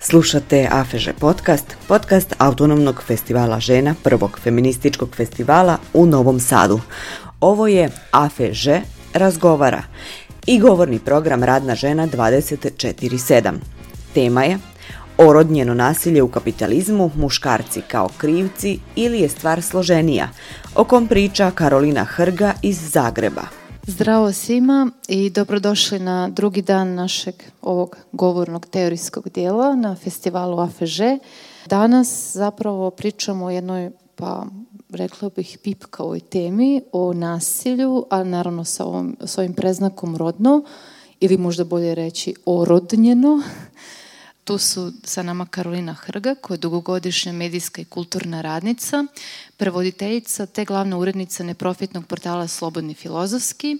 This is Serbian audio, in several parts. Slušate Afeže podcast, podcast Autonomnog festivala žena, prvog feminističkog festivala u Novom Sadu. Ovo je Afeže razgovara i govorni program Radna žena 24.7. Tema je Orodnjeno nasilje u kapitalizmu, muškarci kao krivci ili je stvar složenija, o kom priča Karolina Hrga iz Zagreba. Zdravo svima i dobrodošli na drugi dan našeg ovog govornog teorijskog dijela na festivalu AFŽ. Danas zapravo pričamo o jednoj, pa rekla bih, pipkavoj temi o nasilju, a naravno sa ovim, s ovim preznakom rodno ili možda bolje reći orodnjeno tu su sa nama Karolina Hrga, koja je dugogodišnja medijska i kulturna radnica, prevoditeljica te glavna urednica neprofitnog portala Slobodni filozofski.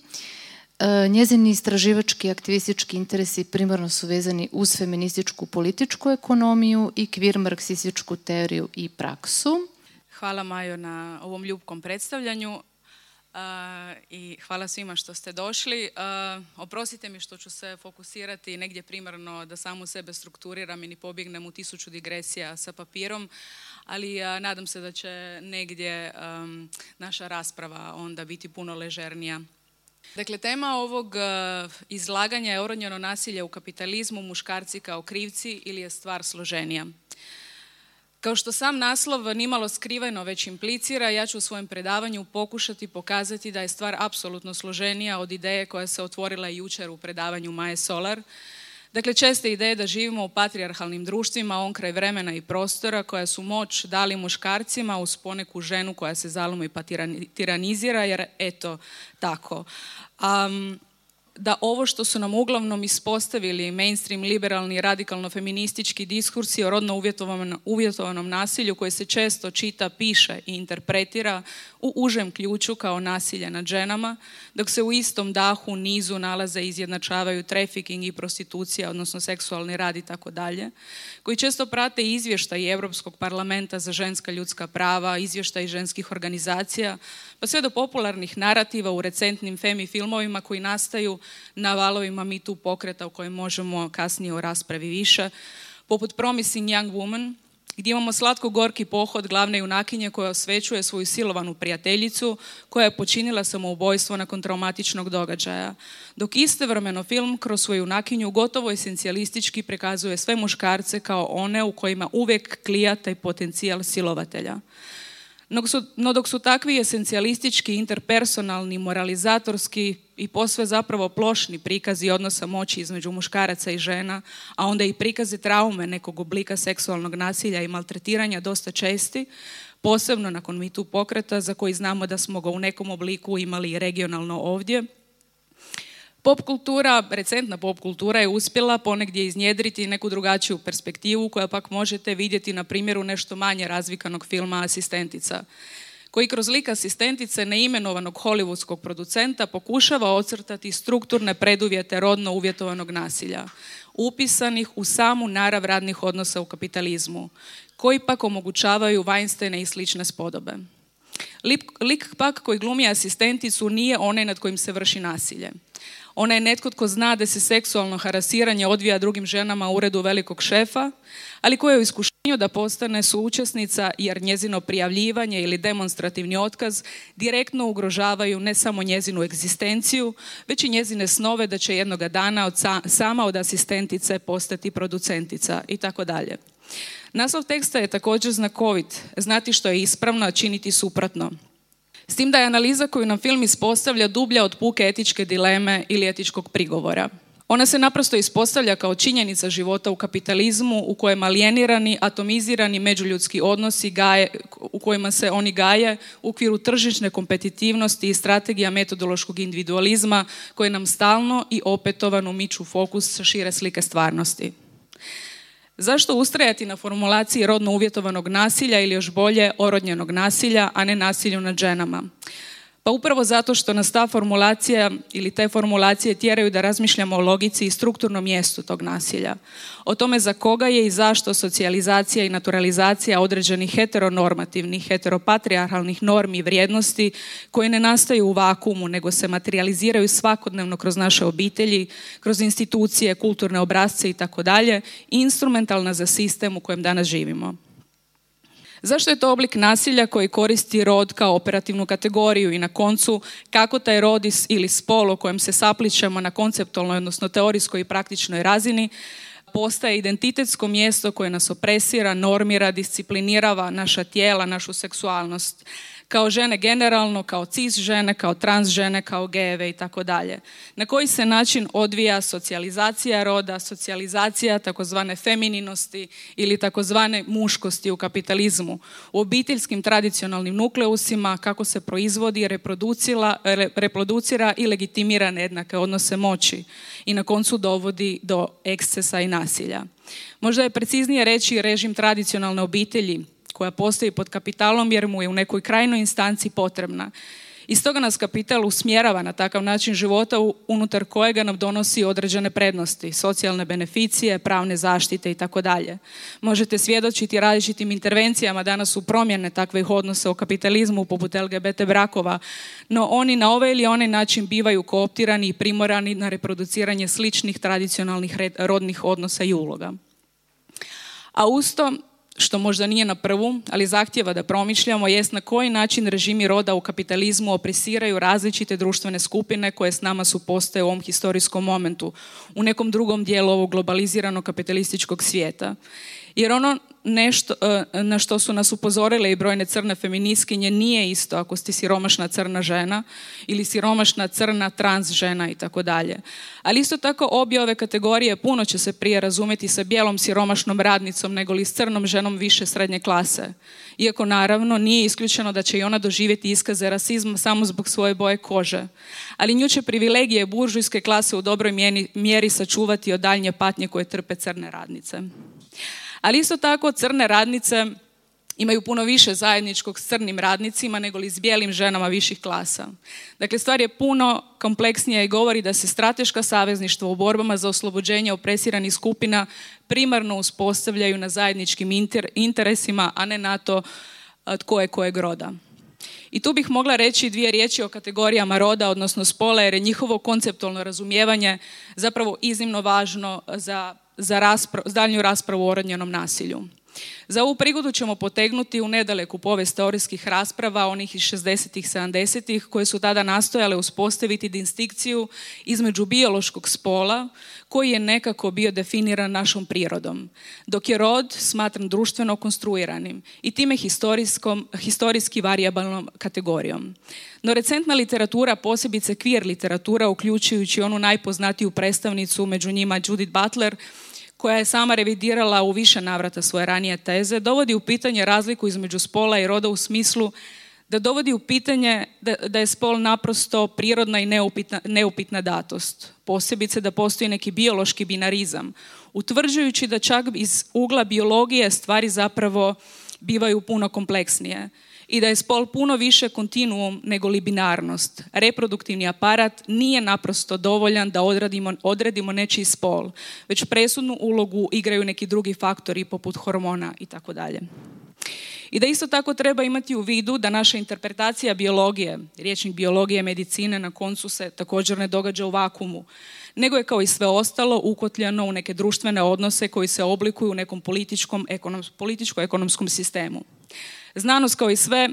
E, njezini istraživački i aktivistički interesi primarno su vezani uz feminističku političku ekonomiju i kvir marksističku teoriju i praksu. Hvala Majo na ovom ljubkom predstavljanju i hvala svima što ste došli. E, oprostite mi što ću se fokusirati negdje primarno da samo sebe strukturiram i ni pobjegnem u tisuću digresija sa papirom, ali e, nadam se da će negdje e, naša rasprava onda biti puno ležernija. Dakle, tema ovog izlaganja je oronjeno nasilje u kapitalizmu, muškarci kao krivci ili je stvar složenija. Kao što sam naslov nimalo skriveno već implicira, ja ću u svojem predavanju pokušati pokazati da je stvar apsolutno složenija od ideje koja se otvorila jučer u predavanju Maje Solar. Dakle, česte ideje da živimo u patrijarhalnim društvima, on kraj vremena i prostora, koja su moć dali muškarcima uz poneku ženu koja se zalomi pa tiranizira, jer eto, tako da ovo što su nam uglavnom ispostavili mainstream liberalni radikalno feministički diskursi o rodno uvjetovanom, nasilju koje se često čita, piše i interpretira u užem ključu kao nasilje nad ženama, dok se u istom dahu nizu nalaze izjednačavaju trafficking i prostitucija, odnosno seksualni rad i tako dalje, koji često prate izvještaj Europskog parlamenta za ženska ljudska prava, izvještaj ženskih organizacija, pa sve do popularnih narativa u recentnim femi filmovima koji nastaju na valovima mi tu pokreta o kojem možemo kasnije u raspravi više, poput Promising Young Woman, gdje imamo slatko-gorki pohod glavne junakinje koja osvećuje svoju silovanu prijateljicu koja je počinila samoubojstvo nakon traumatičnog događaja, dok istovremeno film kroz svoju junakinju gotovo esencijalistički prikazuje sve muškarce kao one u kojima uvijek klija taj potencijal silovatelja. No, su, dok su takvi esencijalistički, interpersonalni, moralizatorski i posve zapravo plošni prikazi odnosa moći između muškaraca i žena, a onda i prikazi traume nekog oblika seksualnog nasilja i maltretiranja dosta česti, posebno nakon mitu pokreta za koji znamo da smo ga u nekom obliku imali regionalno ovdje, Pop kultura, recentna pop kultura je uspjela ponegdje iznjedriti neku drugačiju perspektivu koja pak možete vidjeti na primjeru nešto manje razvikanog filma Asistentica koji kroz lik asistentice neimenovanog hollywoodskog producenta pokušava ocrtati strukturne preduvjete rodno uvjetovanog nasilja, upisanih u samu narav radnih odnosa u kapitalizmu, koji pak omogućavaju Weinsteine i slične spodobe. Lik pak koji glumi asistenticu nije onaj nad kojim se vrši nasilje. Ona je netko tko zna da se seksualno harasiranje odvija drugim ženama u uredu velikog šefa, ali koja je u iskušenju da postane suučesnica jer njezino prijavljivanje ili demonstrativni otkaz direktno ugrožavaju ne samo njezinu egzistenciju, već i njezine snove da će jednoga dana sama od asistentice postati producentica i tako dalje. Naslov teksta je također znakovit, znati što je ispravno, a činiti suprotno. S tim da je analiza koju nam film ispostavlja dublja od puke etičke dileme ili etičkog prigovora. Ona se naprosto ispostavlja kao činjenica života u kapitalizmu u kojem alijenirani, atomizirani međuljudski odnosi gaje, u kojima se oni gaje u okviru tržišne kompetitivnosti i strategija metodološkog individualizma koje nam stalno i opetovano miču fokus sa šire slike stvarnosti. Zašto ustrajati na formulaciji rodno uvjetovanog nasilja ili još bolje orodnjenog nasilja, a ne nasilju nad ženama? Pa upravo zato što nas ta formulacija ili te formulacije tjeraju da razmišljamo o logici i strukturnom mjestu tog nasilja. O tome za koga je i zašto socijalizacija i naturalizacija određenih heteronormativnih, heteropatriarhalnih normi i vrijednosti koje ne nastaju u vakumu nego se materializiraju svakodnevno kroz naše obitelji, kroz institucije, kulturne obrazce i tako dalje, instrumentalna za sistem u kojem danas živimo. Zašto je to oblik nasilja koji koristi rod kao operativnu kategoriju i na koncu kako taj rod ili spol o kojem se sapličemo na konceptualnoj, odnosno teorijskoj i praktičnoj razini, postaje identitetsko mjesto koje nas opresira, normira, disciplinirava naša tijela, našu seksualnost kao žene generalno, kao cis žene, kao trans žene, kao geve i tako dalje. Na koji se način odvija socijalizacija roda, socijalizacija takozvane femininosti ili takozvane muškosti u kapitalizmu, u obiteljskim tradicionalnim nukleusima, kako se proizvodi, reproducira i legitimira nejednake odnose moći i na koncu dovodi do ekscesa i nasilja. Možda je preciznije reći režim tradicionalne obitelji koja postoji pod kapitalom jer mu je u nekoj krajnoj instanci potrebna. I stoga nas kapital usmjerava na takav način života unutar kojega nam donosi određene prednosti, socijalne beneficije, pravne zaštite i tako dalje. Možete svjedočiti različitim intervencijama danas u promjene takvih odnosa o kapitalizmu poput LGBT brakova, no oni na ovaj ili onaj način bivaju kooptirani i primorani na reproduciranje sličnih tradicionalnih rodnih odnosa i uloga. A usto što možda nije na prvu, ali zahtjeva da promišljamo, jest na koji način režimi roda u kapitalizmu opresiraju različite društvene skupine koje s nama su postoje u ovom historijskom momentu, u nekom drugom dijelu ovog globaliziranog kapitalističkog svijeta. Jer ono nešto, e, na što su nas upozorile i brojne crne feministkinje nije isto ako ste siromašna crna žena ili siromašna crna trans žena i tako dalje. Ali isto tako obje ove kategorije puno će se prije razumjeti sa bijelom siromašnom radnicom nego li s crnom ženom više srednje klase. Iako naravno nije isključeno da će i ona doživjeti iskaze rasizma samo zbog svoje boje kože. Ali nju će privilegije buržujske klase u dobroj mjeri sačuvati od daljnje patnje koje trpe crne radnice. Ali isto tako crne radnice imaju puno više zajedničkog s crnim radnicima nego li s bijelim ženama viših klasa. Dakle, stvar je puno kompleksnija i govori da se strateška savezništva u borbama za oslobođenje opresiranih skupina primarno uspostavljaju na zajedničkim interesima, a ne na to tko je kojeg roda. I tu bih mogla reći dvije riječi o kategorijama roda, odnosno spola, jer je njihovo konceptualno razumijevanje zapravo iznimno važno za za raspra daljnju raspravu o ranjenom nasilju. Za ovu prigodu ćemo potegnuti u nedaleku povijest teorijskih rasprava onih iz 60-ih, 70-ih koje su tada nastojale uspostaviti distinkciju između biološkog spola koji je nekako bio definiran našom prirodom, dok je rod smatran društveno konstruiranim i time historijski varijabilnom kategorijom. No recentna literatura, posebice queer literatura, uključujući onu najpoznatiju predstavnicu među njima Judith Butler, koja je sama revidirala u više navrata svoje ranije teze, dovodi u pitanje razliku između spola i roda u smislu da dovodi u pitanje da, je spol naprosto prirodna i neupitna, neupitna datost, posebice da postoji neki biološki binarizam, utvrđujući da čak iz ugla biologije stvari zapravo bivaju puno kompleksnije i da je spol puno više kontinuum nego binarnost. Reproduktivni aparat nije naprosto dovoljan da odredimo nečiji spol, već presudnu ulogu igraju neki drugi faktori poput hormona i tako dalje. I da isto tako treba imati u vidu da naša interpretacija biologije, riječnik biologije, medicine na koncu se također ne događa u vakumu, nego je kao i sve ostalo ukotljeno u neke društvene odnose koji se oblikuju u nekom političkom, političko-ekonomskom sistemu. Znanost kao i sve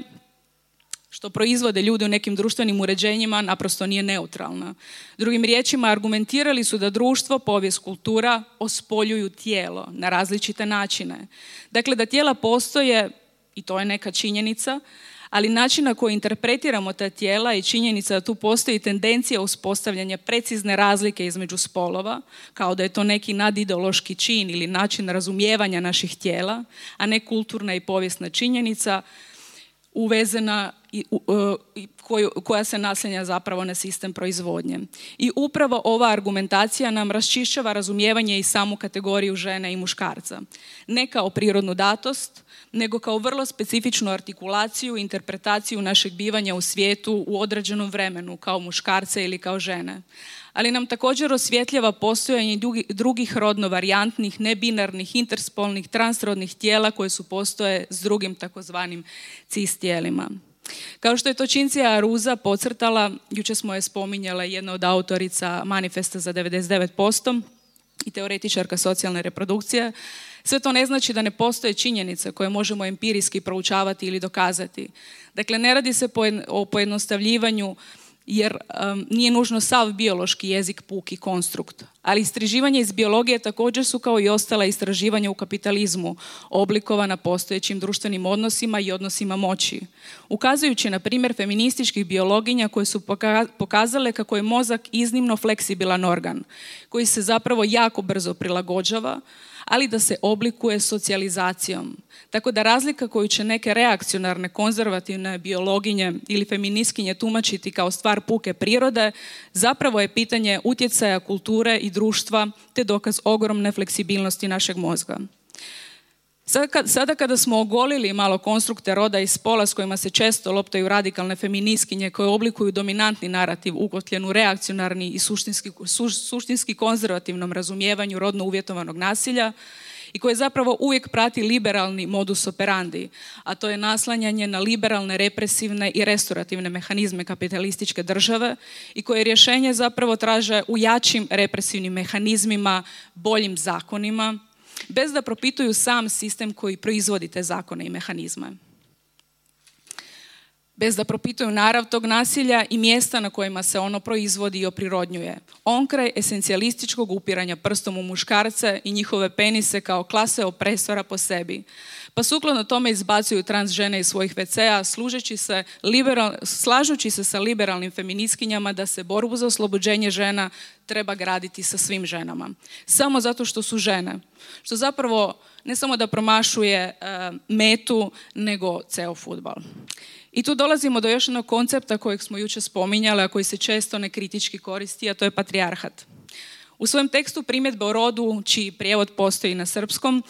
što proizvode ljudi u nekim društvenim uređenjima naprosto nije neutralna. Drugim riječima, argumentirali su da društvo, povijest, kultura ospoljuju tijelo na različite načine. Dakle, da tijela postoje, i to je neka činjenica, ali način na koji interpretiramo ta tijela i činjenica da tu postoji tendencija uspostavljanja precizne razlike između spolova, kao da je to neki nadideološki čin ili način razumijevanja naših tijela, a ne kulturna i povijesna činjenica uvezena i, e, koja se naslanja zapravo na sistem proizvodnje. I upravo ova argumentacija nam raščišćava razumijevanje i samu kategoriju žene i muškarca. Ne kao prirodnu datost, nego kao vrlo specifičnu artikulaciju i interpretaciju našeg bivanja u svijetu u određenom vremenu, kao muškarce ili kao žene. Ali nam također osvjetljava postojanje drugih rodno varijantnih, nebinarnih, interspolnih, transrodnih tijela koje su postoje s drugim takozvanim cis tijelima. Kao što je to Čincija Aruza pocrtala, juče smo je spominjala jedna od autorica manifesta za 99%, i teoretičarka socijalne reprodukcije, sve to ne znači da ne postoje činjenice koje možemo empirijski proučavati ili dokazati. Dakle, ne radi se o pojednostavljivanju jer nije nužno sav biološki jezik puki konstrukt. Ali istraživanja iz biologije također su kao i ostala istraživanja u kapitalizmu, oblikovana postojećim društvenim odnosima i odnosima moći. Ukazujući na primjer feminističkih biologinja koje su pokazale kako je mozak iznimno fleksibilan organ, koji se zapravo jako brzo prilagođava, ali da se oblikuje socijalizacijom. Tako da razlika koju će neke reakcionarne, konzervativne biologinje ili feministkinje tumačiti kao stvar puke prirode, zapravo je pitanje utjecaja kulture i društva te dokaz ogromne fleksibilnosti našeg mozga. Sada kada smo ogolili malo konstrukte roda i spola s kojima se često loptaju radikalne feminiskinje koje oblikuju dominantni narativ ukotljen u reakcionarni i suštinski, suštinski konzervativnom razumijevanju rodno uvjetovanog nasilja i koje zapravo uvijek prati liberalni modus operandi, a to je naslanjanje na liberalne, represivne i restorativne mehanizme kapitalističke države i koje rješenje zapravo traže u jačim represivnim mehanizmima, boljim zakonima, bez da propituju sam sistem koji proizvodi te zakone i mehanizme bez da propituju narav tog nasilja i mjesta na kojima se ono proizvodi i oprirodnjuje. On kraj esencijalističkog upiranja prstom u muškarce i njihove penise kao klase opresora po sebi. Pa sukladno tome izbacuju trans žene iz svojih WC-a, služeći se slažući se sa liberalnim feminiskinjama da se borbu za oslobođenje žena treba graditi sa svim ženama. Samo zato što su žene. Što zapravo ne samo da promašuje eh, metu, nego ceo futbal. I tu dolazimo do još jednog koncepta kojeg smo jučer spominjali, a koji se često nekritički koristi, a to je patrijarhat. U svojem tekstu primjetbe o rodu, čiji prijevod postoji na srpskom,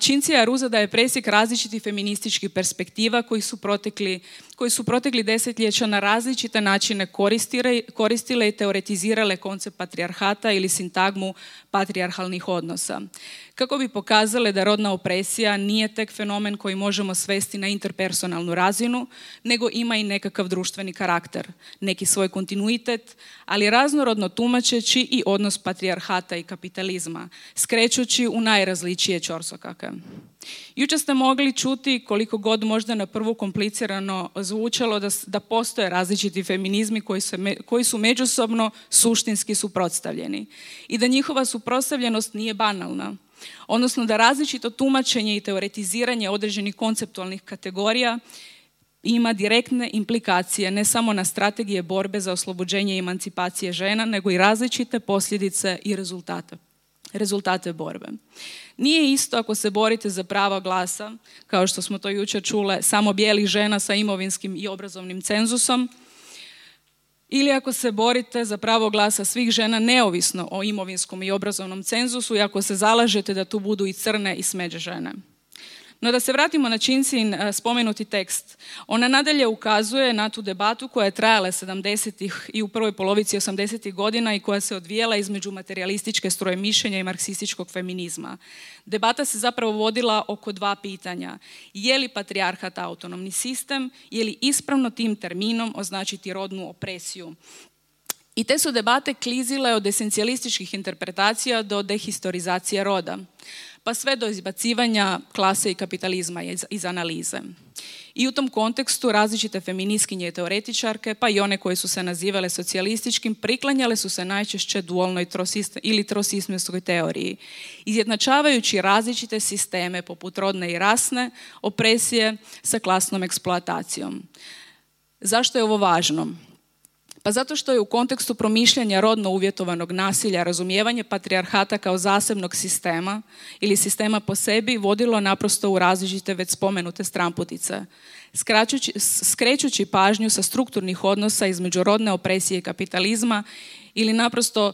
Čincija je da je presjek različitih feminističkih perspektiva koji su protekli, koji su protekli desetljeća na različite načine koristile i teoretizirale koncept patrijarhata ili sintagmu patrijarhalnih odnosa. Kako bi pokazale da rodna opresija nije tek fenomen koji možemo svesti na interpersonalnu razinu, nego ima i nekakav društveni karakter, neki svoj kontinuitet, ali raznorodno tumačeći i odnos patrijarhata i kapitalizma, skrećući u najrazličije kakav. Juče ste mogli čuti koliko god možda na prvu komplicirano zvučalo da, da postoje različiti feminizmi koji, koji su međusobno suštinski suprotstavljeni i da njihova suprotstavljenost nije banalna odnosno da različito tumačenje i teoretiziranje određenih konceptualnih kategorija ima direktne implikacije ne samo na strategije borbe za oslobođenje i emancipacije žena, nego i različite posljedice i rezultate rezultate borbe. Nije isto ako se borite za prava glasa, kao što smo to jučer čule, samo bijelih žena sa imovinskim i obrazovnim cenzusom, ili ako se borite za pravo glasa svih žena neovisno o imovinskom i obrazovnom cenzusu i ako se zalažete da tu budu i crne i smeđe žene. No da se vratimo na Činsin eh, spomenuti tekst. Ona nadalje ukazuje na tu debatu koja je trajala 70 i u prvoj polovici 80 godina i koja se odvijela između materialističke stroje mišljenja i marksističkog feminizma. Debata se zapravo vodila oko dva pitanja. Je li patrijarhat autonomni sistem? Je li ispravno tim terminom označiti rodnu opresiju? I te su debate klizile od esencijalističkih interpretacija do dehistorizacije roda pa sve do izbacivanja klase i kapitalizma iz analize. I u tom kontekstu različite feministkinje i teoretičarke, pa i one koje su se nazivale socijalističkim, priklanjale su se najčešće dualnoj ili trosismenskoj teoriji, izjednačavajući različite sisteme poput rodne i rasne, opresije sa klasnom eksploatacijom. Zašto je ovo važno? Pa zato što je u kontekstu promišljanja rodno uvjetovanog nasilja razumijevanje patrijarhata kao zasebnog sistema ili sistema po sebi vodilo naprosto u različite već spomenute stramputice, skrećući pažnju sa strukturnih odnosa između rodne opresije i kapitalizma ili naprosto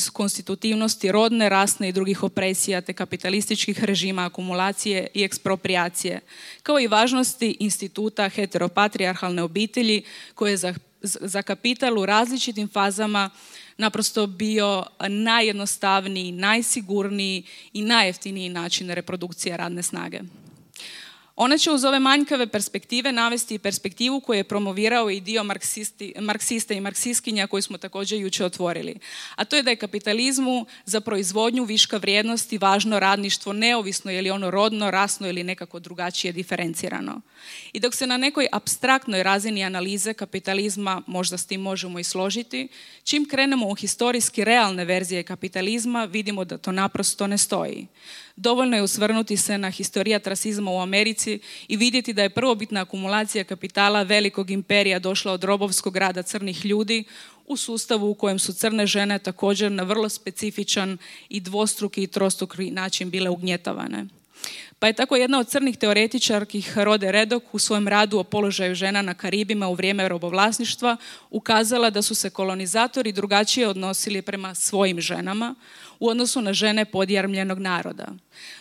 sukonstitutivnosti rodne, rasne i drugih opresija te kapitalističkih režima akumulacije i ekspropriacije, kao i važnosti instituta heteropatrijarhalne obitelji koje za za kapital u različitim fazama naprosto bio najjednostavniji, najsigurniji i najjeftiniji način reprodukcije radne snage. Ona će uz ove manjkave perspektive navesti i perspektivu koju je promovirao i dio marksista i marksistkinja koju smo također juče otvorili. A to je da je kapitalizmu za proizvodnju viška vrijednosti važno radništvo neovisno je li ono rodno, rasno ili nekako drugačije diferencirano. I dok se na nekoj abstraktnoj razini analize kapitalizma možda s tim možemo i složiti, čim krenemo u historijski realne verzije kapitalizma vidimo da to naprosto ne stoji. Dovoljno je usvrnuti se na historijat rasizma u Americi i vidjeti da je prvobitna akumulacija kapitala velikog imperija došla od robovskog rada crnih ljudi u sustavu u kojem su crne žene također na vrlo specifičan i dvostruki i trostruki način bile ugnjetavane. Pa je tako jedna od crnih teoretičarkih Rode Redok u svojem radu o položaju žena na Karibima u vrijeme robovlasništva ukazala da su se kolonizatori drugačije odnosili prema svojim ženama u odnosu na žene podjarmljenog naroda.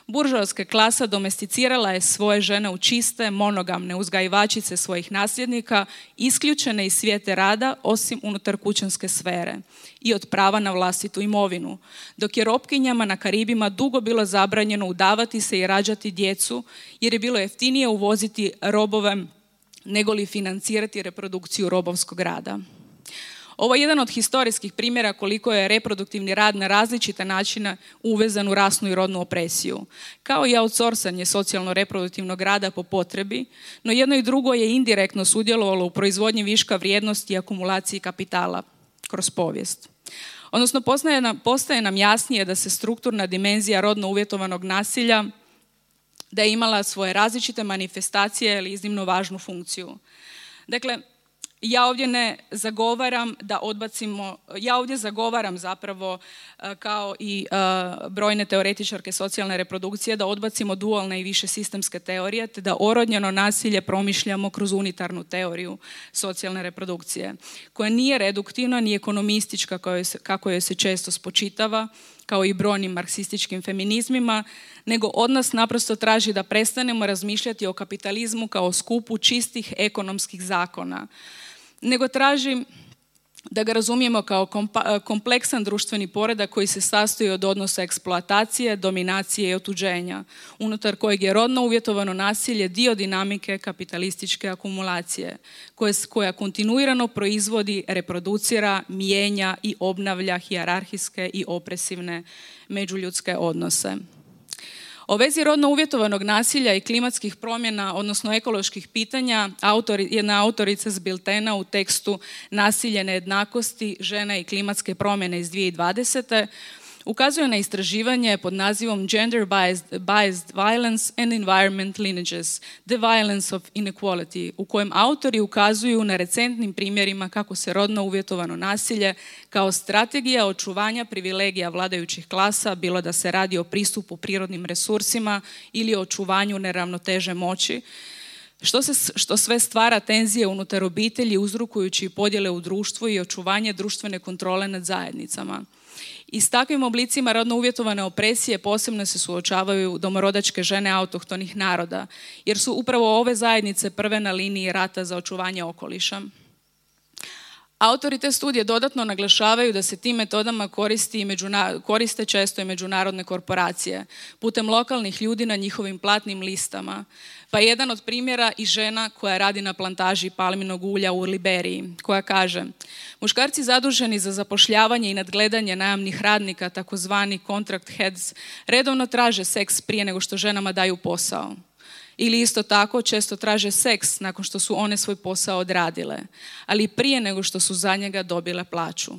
Buržovska klasa domesticirala je svoje žene u čiste, monogamne uzgajivačice svojih nasljednika, isključene iz svijete rada osim unutar kućanske sfere i od prava na vlastitu imovinu, dok je ropkinjama na Karibima dugo bilo zabranjeno udavati se i rađati djecu jer je bilo jeftinije uvoziti robove nego li financirati reprodukciju robovskog rada. Ovo je jedan od historijskih primjera koliko je reproduktivni rad na različite načine uvezan u rasnu i rodnu opresiju. Kao i outsourcanje socijalno-reproduktivnog rada po potrebi, no jedno i drugo je indirektno sudjelovalo u proizvodnji viška vrijednosti i akumulaciji kapitala kroz povijest. Odnosno, postaje nam jasnije da se strukturna dimenzija rodno uvjetovanog nasilja da je imala svoje različite manifestacije ili iznimno važnu funkciju. Dakle, ja ovdje ne zagovaram da odbacimo, ja ovdje zagovaram zapravo e, kao i e, brojne teoretičarke socijalne reprodukcije da odbacimo dualne i više sistemske teorije te da orodnjeno nasilje promišljamo kroz unitarnu teoriju socijalne reprodukcije koja nije reduktivna ni ekonomistička kako joj se često spočitava kao i brojnim marksističkim feminizmima, nego od nas naprosto traži da prestanemo razmišljati o kapitalizmu kao skupu čistih ekonomskih zakona. Nego traži da ga razumijemo kao e, kompleksan društveni poredak koji se sastoji od odnosa eksploatacije, dominacije i otuđenja, unutar kojeg je rodno uvjetovano nasilje dio dinamike kapitalističke akumulacije, koja kontinuirano proizvodi, reproducira, mijenja i obnavlja hijerarhijske i opresivne međuljudske odnose. O vezi rodno uvjetovanog nasilja i klimatskih promjena, odnosno ekoloških pitanja, jedna autorica s Biltena u tekstu Nasilje nejednakosti, žena i klimatske promjene iz 2020 ukazuje na istraživanje pod nazivom Gender Biased, Violence and Environment Lineages, The Violence of Inequality, u kojem autori ukazuju na recentnim primjerima kako se rodno uvjetovano nasilje kao strategija očuvanja privilegija vladajućih klasa, bilo da se radi o pristupu prirodnim resursima ili o očuvanju neravnoteže moći, što, se, što sve stvara tenzije unutar obitelji uzrukujući podjele u društvu i očuvanje društvene kontrole nad zajednicama. I s takvim oblicima rodno uvjetovane opresije posebno se suočavaju domorodačke žene autohtonih naroda, jer su upravo ove zajednice prve na liniji rata za očuvanje okoliša. Autori te studije dodatno naglašavaju da se tim metodama koriste često i međunarodne korporacije, putem lokalnih ljudi na njihovim platnim listama, pa jedan od primjera i žena koja radi na plantaži palminog ulja u Liberiji, koja kaže Muškarci zaduženi za zapošljavanje i nadgledanje najamnih radnika, takozvani contract heads, redovno traže seks prije nego što ženama daju posao. Ili isto tako često traže seks nakon što su one svoj posao odradile, ali prije nego što su za njega dobile plaću.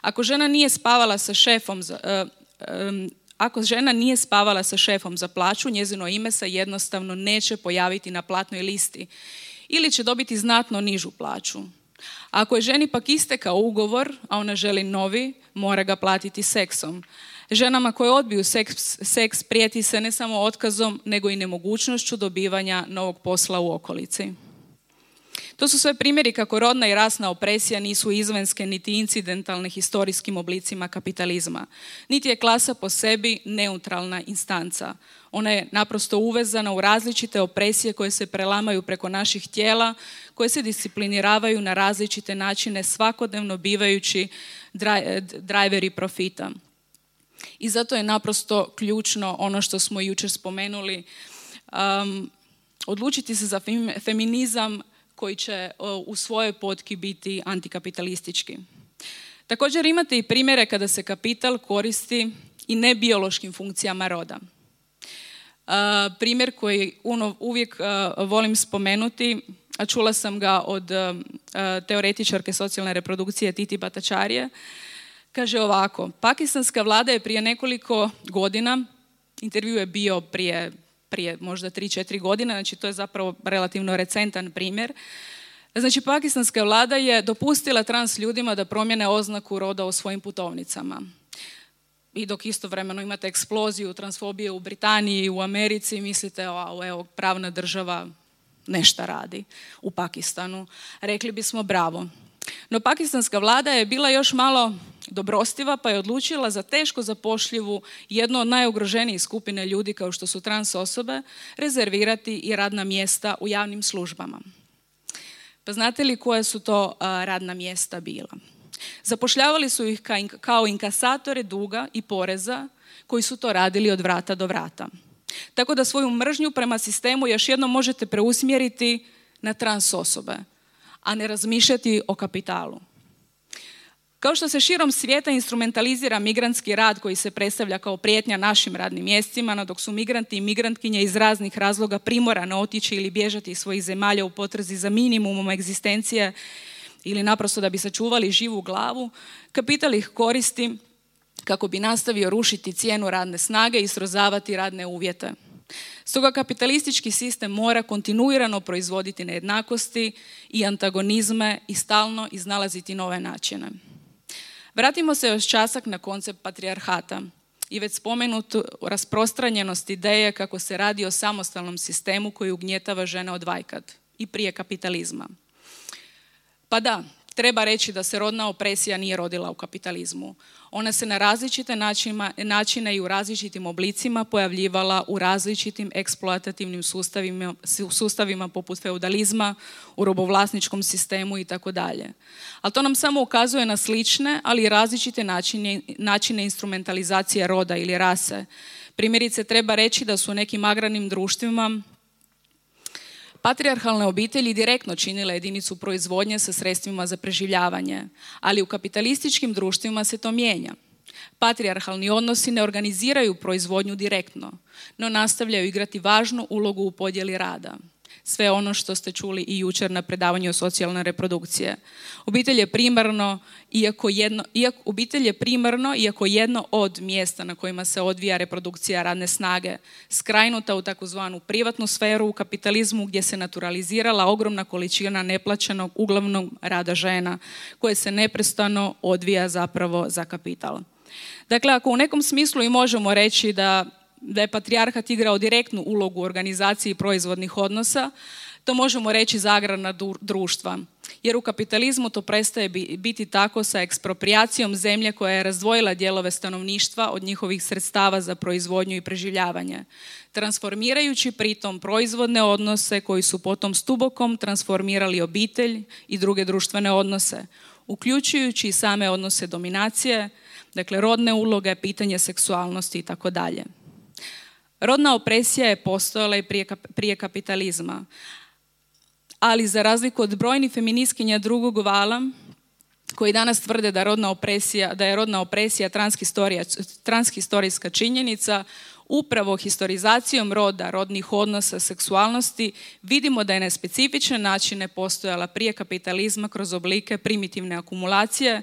Ako žena nije spavala sa šefom, za, eh, ako žena nije spavala sa šefom za plaću, njezino ime se jednostavno neće pojaviti na platnoj listi ili će dobiti znatno nižu plaću. Ako je ženi pak istekao ugovor, a ona želi novi, mora ga platiti seksom. Ženama koje odbiju seks, seks prijeti se ne samo otkazom, nego i nemogućnošću dobivanja novog posla u okolici. To su sve primjeri kako rodna i rasna opresija nisu izvenske niti incidentalne historijskim oblicima kapitalizma. Niti je klasa po sebi neutralna instanca. Ona je naprosto uvezana u različite opresije koje se prelamaju preko naših tijela, koje se discipliniravaju na različite načine svakodnevno bivajući driveri profita. I zato je naprosto ključno ono što smo jučer spomenuli, um, odlučiti se za feminizam koji će u svojoj potki biti antikapitalistički. Također imate i primjere kada se kapital koristi i ne biološkim funkcijama roda. E, primjer koji uvijek e, volim spomenuti, a čula sam ga od e, teoretičarke socijalne reprodukcije Titi Batačarije, kaže ovako, pakistanska vlada je prije nekoliko godina, intervju je bio prije prije možda 3-4 godine, znači to je zapravo relativno recentan primjer. Znači, pakistanska vlada je dopustila trans ljudima da promjene oznaku roda u svojim putovnicama. I dok istovremeno imate eksploziju transfobije u Britaniji, u Americi, mislite, evo, pravna država, nešta radi u Pakistanu. Rekli bismo bravo. No pakistanska vlada je bila još malo dobrostiva pa je odlučila za teško zapošljivu jednu od najugroženijih skupine ljudi kao što su trans osobe rezervirati i radna mjesta u javnim službama. Pa znate li koje su to radna mjesta bila? Zapošljavali su ih kao inkasatore duga i poreza koji su to radili od vrata do vrata. Tako da svoju mržnju prema sistemu još jednom možete preusmjeriti na trans osobe a ne razmišljati o kapitalu. Kao što se širom svijeta instrumentalizira migrantski rad koji se predstavlja kao prijetnja našim radnim mjestima, no dok su migranti i migrantkinje iz raznih razloga primorane otići ili bježati iz svojih zemalja u potrazi za minimumom egzistencije ili naprosto da bi sačuvali živu glavu, kapital ih koristi kako bi nastavio rušiti cijenu radne snage i srozavati radne uvjete. Stoga kapitalistički sistem mora kontinuirano proizvoditi nejednakosti i antagonizme i stalno iznalaziti nove načine. Vratimo se još časak na koncept patrijarhata i već spomenutu rasprostranjenost ideje kako se radi o samostalnom sistemu koji ugnjetava žene od vajkad i prije kapitalizma. Pa da, treba reći da se rodna opresija nije rodila u kapitalizmu. Ona se na različite načine i u različitim oblicima pojavljivala u različitim eksploatativnim sustavima, sustavima poput feudalizma, u robovlasničkom sistemu i tako dalje. Ali to nam samo ukazuje na slične, ali i različite načine, načine instrumentalizacije roda ili rase. Primjerice, treba reći da su u nekim agranim društvima Patriarhalne obitelji direktno činile jedinicu proizvodnje sa sredstvima za preživljavanje, ali u kapitalističkim društvima se to mijenja. Patriarhalni odnosi ne organiziraju proizvodnju direktno, no nastavljaju igrati važnu ulogu u podjeli rada sve ono što ste čuli i jučer na predavanju o socijalne reprodukcije. Obitelj je primarno, iako jedno, iako, obitelj je primarno, iako jedno od mjesta na kojima se odvija reprodukcija radne snage, skrajnuta u takozvanu privatnu sferu u kapitalizmu gdje se naturalizirala ogromna količina neplaćenog uglavnom rada žena, koje se neprestano odvija zapravo za kapital. Dakle, ako u nekom smislu i možemo reći da da je patrijarhat igrao direktnu ulogu u organizaciji proizvodnih odnosa, to možemo reći zagrana društva. Jer u kapitalizmu to prestaje biti tako sa ekspropriacijom zemlje koja je razdvojila dijelove stanovništva od njihovih sredstava za proizvodnju i preživljavanje, transformirajući pritom proizvodne odnose koji su potom s tubokom transformirali obitelj i druge društvene odnose, uključujući i same odnose dominacije, dakle rodne uloge, pitanje seksualnosti i tako dalje. Rodna opresija je postojala i prije, kapitalizma, ali za razliku od brojnih feministkinja drugog vala, koji danas tvrde da, rodna opresija, da je rodna opresija transhistorijska činjenica, upravo historizacijom roda, rodnih odnosa, seksualnosti, vidimo da je na specifične načine postojala prije kapitalizma kroz oblike primitivne akumulacije,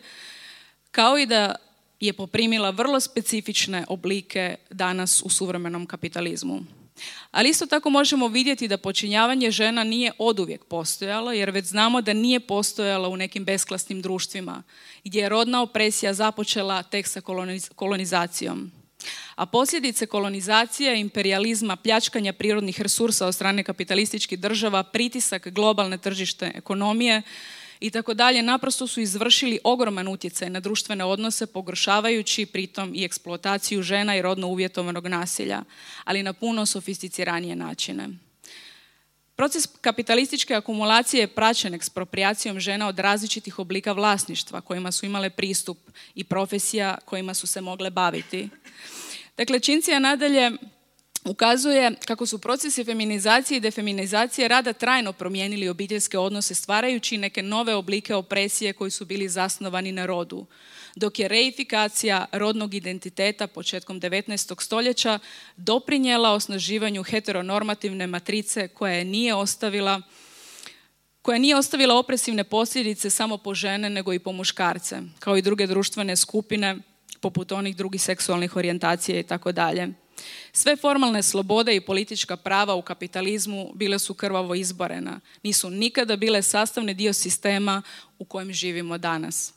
kao i da je poprimila vrlo specifične oblike danas u suvremenom kapitalizmu. Ali isto tako možemo vidjeti da počinjavanje žena nije oduvijek postojalo, jer već znamo da nije postojalo u nekim besklasnim društvima, gdje je rodna opresija započela tek sa kolonizacijom. A posljedice kolonizacije, imperializma, pljačkanja prirodnih resursa od strane kapitalističkih država, pritisak globalne tržište ekonomije, i tako dalje, naprosto su izvršili ogroman utjecaj na društvene odnose, pogoršavajući pritom i eksploataciju žena i rodno uvjetovanog nasilja, ali na puno sofisticiranije načine. Proces kapitalističke akumulacije je praćen ekspropriacijom žena od različitih oblika vlasništva kojima su imale pristup i profesija kojima su se mogle baviti. Dakle, je nadalje ukazuje kako su procesi feminizacije i defeminizacije rada trajno promijenili obiteljske odnose stvarajući neke nove oblike opresije koji su bili zasnovani na rodu. Dok je reifikacija rodnog identiteta početkom 19. stoljeća doprinjela osnaživanju heteronormativne matrice koja nije ostavila koja nije ostavila opresivne posljedice samo po žene, nego i po muškarce, kao i druge društvene skupine, poput onih drugih seksualnih orijentacija i tako dalje. Sve formalne slobode i politička prava u kapitalizmu bile su krvavo izborena, nisu nikada bile sastavni dio sistema u kojem živimo danas.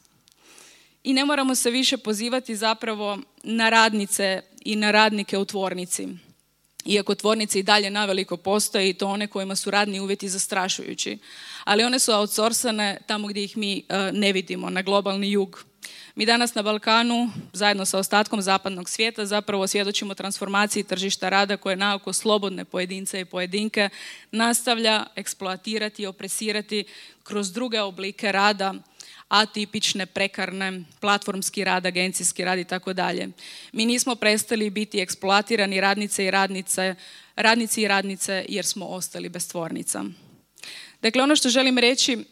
I ne moramo se više pozivati zapravo na radnice i na radnike u tvornici. Iako tvornice i dalje naveliko postoje i to one kojima su radni uvjeti zastrašujući. Ali one su outsourcane tamo gdje ih mi e, ne vidimo, na globalni jug. Mi danas na Balkanu, zajedno sa ostatkom zapadnog svijeta, zapravo svjedočimo transformaciji tržišta rada koje naoko slobodne pojedince i pojedinke nastavlja eksploatirati i opresirati kroz druge oblike rada, atipične, prekarne, platformski rad, agencijski rad i tako dalje. Mi nismo prestali biti eksploatirani radnice i radnice, radnici i radnice jer smo ostali bez tvornica. Dakle, ono što želim reći,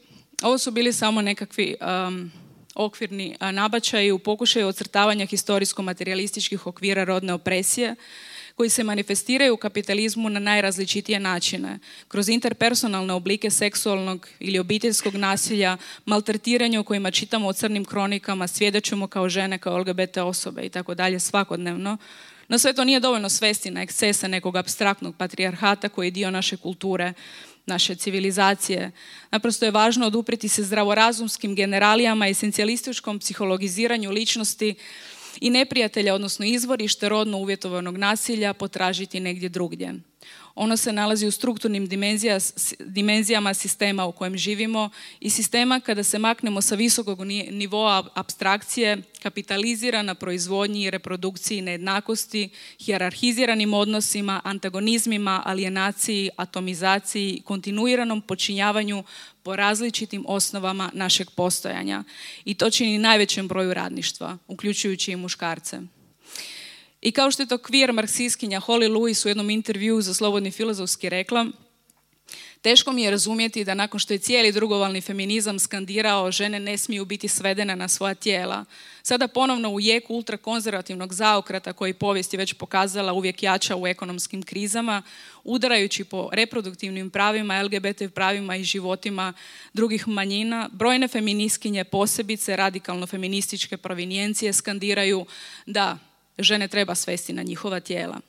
ovo su bili samo nekakvi um, okvirni nabačaj u pokušaju ocrtavanja historijsko-materialističkih okvira rodne opresije, koji se manifestiraju u kapitalizmu na najrazličitije načine, kroz interpersonalne oblike seksualnog ili obiteljskog nasilja, maltretiranje u kojima čitamo o crnim kronikama, svjedočimo kao žene, kao LGBT osobe i tako dalje svakodnevno, no sve to nije dovoljno svesti na ekscese nekog abstraktnog patrijarhata koji je dio naše kulture, naše civilizacije. Naprosto je važno odupriti se zdravorazumskim generalijama i psihologiziranju ličnosti i neprijatelja, odnosno izvorište rodno uvjetovanog nasilja, potražiti negdje drugdje. Ono se nalazi u strukturnim dimenzijama sistema u kojem živimo i sistema kada se maknemo sa visokog nivoa abstrakcije, kapitalizira na proizvodnji, reprodukciji, nejednakosti, hierarhiziranim odnosima, antagonizmima, alijenaciji, atomizaciji, kontinuiranom počinjavanju po različitim osnovama našeg postojanja. I to čini najvećem broju radništva, uključujući i muškarce. I kao što je to kvijer Marksiskinja Holly Lewis u jednom intervju za Slobodni filozofski rekla, Teško mi je razumjeti da nakon što je cijeli drugovalni feminizam skandirao žene ne smiju biti svedene na svoja tijela. Sada ponovno u jeku ultrakonzervativnog zaokrata koji povijest je već pokazala uvijek jača u ekonomskim krizama, udarajući po reproduktivnim pravima, LGBT pravima i životima drugih manjina, brojne feministkinje posebice radikalno feminističke provinijencije skandiraju da žene treba svesti na njihova tijela.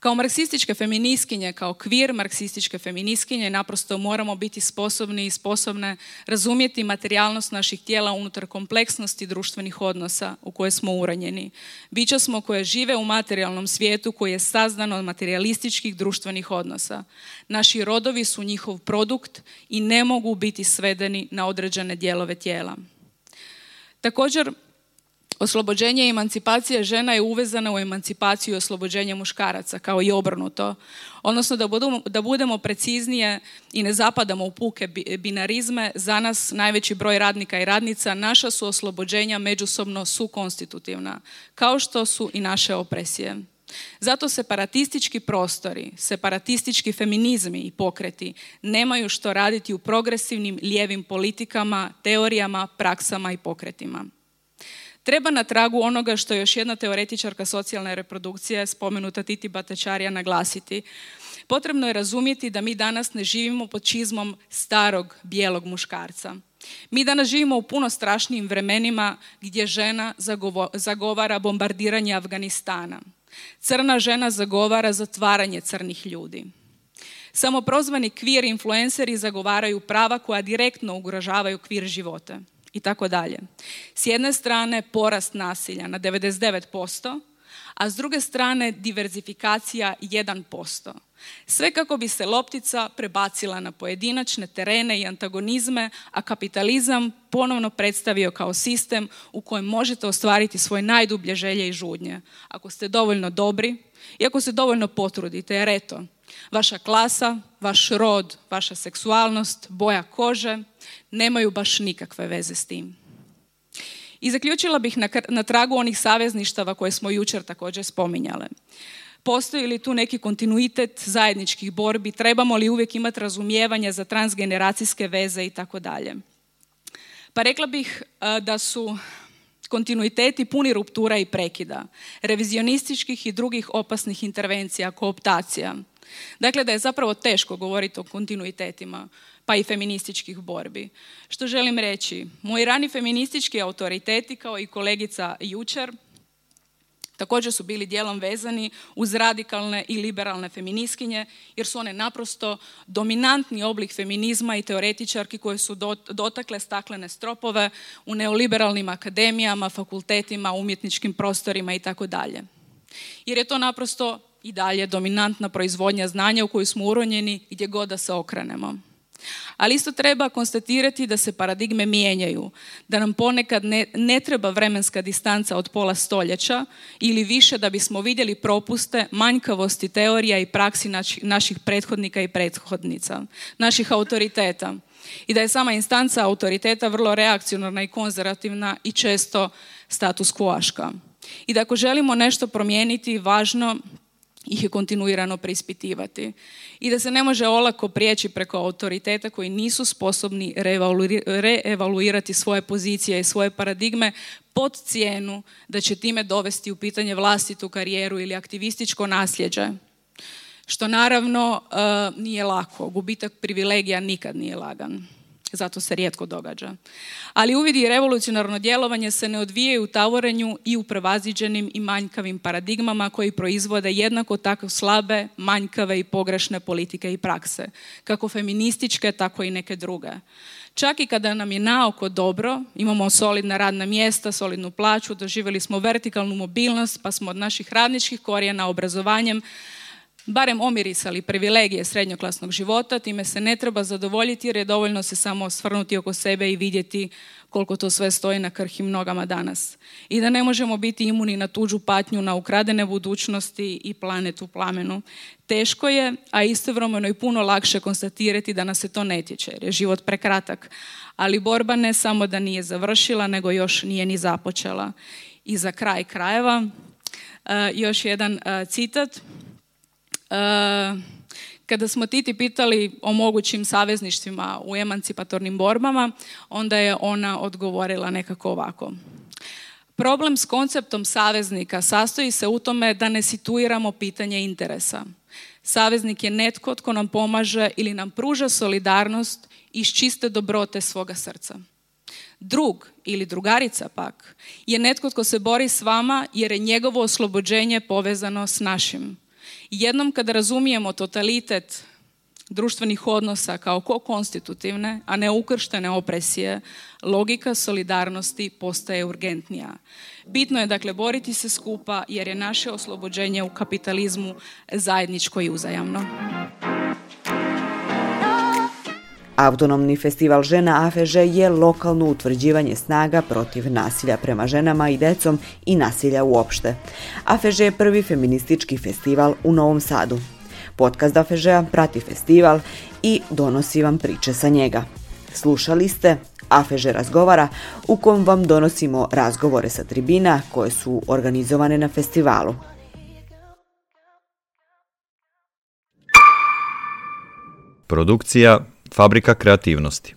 Kao marksističke feminiskinje, kao kvir marksističke feminiskinje naprosto moramo biti sposobni i sposobne razumjeti materijalnost naših tijela unutar kompleksnosti društvenih odnosa u koje smo uranjeni. Bića smo koje žive u materijalnom svijetu koji je sazdan od materialističkih društvenih odnosa. Naši rodovi su njihov produkt i ne mogu biti svedeni na određene dijelove tijela. Također, Oslobođenje i emancipacija žena je uvezana u emancipaciju i oslobođenje muškaraca, kao i obrnuto. Odnosno, da budemo, da budemo preciznije i ne zapadamo u puke binarizme, za nas najveći broj radnika i radnica, naša su oslobođenja međusobno sukonstitutivna, kao što su i naše opresije. Zato separatistički prostori, separatistički feminizmi i pokreti nemaju što raditi u progresivnim lijevim politikama, teorijama, praksama i pokretima treba na tragu onoga što je još jedna teoretičarka socijalne reprodukcije spomenuta Titi Batečarija naglasiti. Potrebno je razumjeti da mi danas ne živimo pod čizmom starog bijelog muškarca. Mi danas živimo u puno strašnijim vremenima gdje žena zagovara bombardiranje Afganistana. Crna žena zagovara zatvaranje crnih ljudi. Samoprozvani kvir influenceri zagovaraju prava koja direktno ugrožavaju kvir živote i tako dalje. S jedne strane porast nasilja na 99%, a s druge strane diverzifikacija 1%. Sve kako bi se loptica prebacila na pojedinačne terene i antagonizme, a kapitalizam ponovno predstavio kao sistem u kojem možete ostvariti svoje najdublje želje i žudnje. Ako ste dovoljno dobri i ako se dovoljno potrudite, jer eto, Vaša klasa, vaš rod, vaša seksualnost, boja kože nemaju baš nikakve veze s tim. I zaključila bih na, tragu onih savezništava koje smo jučer također spominjale. Postoji li tu neki kontinuitet zajedničkih borbi, trebamo li uvijek imati razumijevanje za transgeneracijske veze i tako dalje. Pa rekla bih e, da su kontinuiteti puni ruptura i prekida, revizionističkih i drugih opasnih intervencija, kooptacija. Dakle, da je zapravo teško govoriti o kontinuitetima, pa i feminističkih borbi. Što želim reći? Moji rani feministički autoriteti, kao i kolegica jučer, Također su bili dijelom vezani uz radikalne i liberalne feminiskinje, jer su one naprosto dominantni oblik feminizma i teoretičarki koje su dotakle staklene stropove u neoliberalnim akademijama, fakultetima, umjetničkim prostorima i tako dalje. Jer je to naprosto i dalje dominantna proizvodnja znanja u koju smo uronjeni gdje god da se okrenemo. Ali isto treba konstatirati da se paradigme mijenjaju, da nam ponekad ne, treba vremenska distanca od pola stoljeća ili više da bismo vidjeli propuste, manjkavosti teorija i praksi naših prethodnika i prethodnica, naših autoriteta. I da je sama instanca autoriteta vrlo reakcionarna i konzervativna i često status quoaška. I da ako želimo nešto promijeniti, važno ih je kontinuirano preispitivati. I da se ne može olako prijeći preko autoriteta koji nisu sposobni reevaluirati svoje pozicije i svoje paradigme pod cijenu da će time dovesti u pitanje vlastitu karijeru ili aktivističko nasljeđe. Što naravno e, nije lako. Gubitak privilegija nikad nije lagan. Zato se rijetko događa. Ali uvidi i revolucionarno djelovanje se ne odvijaju u tavorenju i u prevaziđenim i manjkavim paradigmama koji proizvode jednako tako slabe, manjkave i pogrešne politike i prakse, kako feminističke, tako i neke druge. Čak i kada nam je naoko dobro, imamo solidna radna mjesta, solidnu plaću, doživjeli smo vertikalnu mobilnost, pa smo od naših radničkih korijena obrazovanjem barem omirisali privilegije srednjoklasnog života, time se ne treba zadovoljiti jer je dovoljno se samo osvrnuti oko sebe i vidjeti koliko to sve stoji na krhim nogama danas. I da ne možemo biti imuni na tuđu patnju, na ukradene budućnosti i planetu plamenu. Teško je, a istovremeno i puno lakše konstatirati da nas se to ne tiče, jer je život prekratak. Ali borba ne samo da nije završila, nego još nije ni započela. I za kraj krajeva, e, još jedan e, citat Eh, kada smo Titi pitali o mogućim savezništvima u emancipatornim borbama, onda je ona odgovorila nekako ovako. Problem s konceptom saveznika sastoji se u tome da ne situiramo pitanje interesa. Saveznik je netko tko nam pomaže ili nam pruža solidarnost iz čiste dobrote svoga srca. Drug ili drugarica pak je netko tko se bori s vama jer je njegovo oslobođenje povezano s našim. Jednom kada razumijemo totalitet društvenih odnosa kao konstitutivne, a ne ukrštene opresije, logika solidarnosti postaje urgentnija. Bitno je dakle boriti se skupa jer je naše oslobođenje u kapitalizmu zajedničko i uzajamno. Autonomni festival žena Afeže je lokalno utvrđivanje snaga protiv nasilja prema ženama i decom i nasilja uopšte. Afeže je prvi feministički festival u Novom Sadu. Podcast AFŽ-a prati festival i donosi vam priče sa njega. Slušali ste Afeže razgovara u kom vam donosimo razgovore sa tribina koje su organizovane na festivalu. Produkcija Fabrika kreativnosti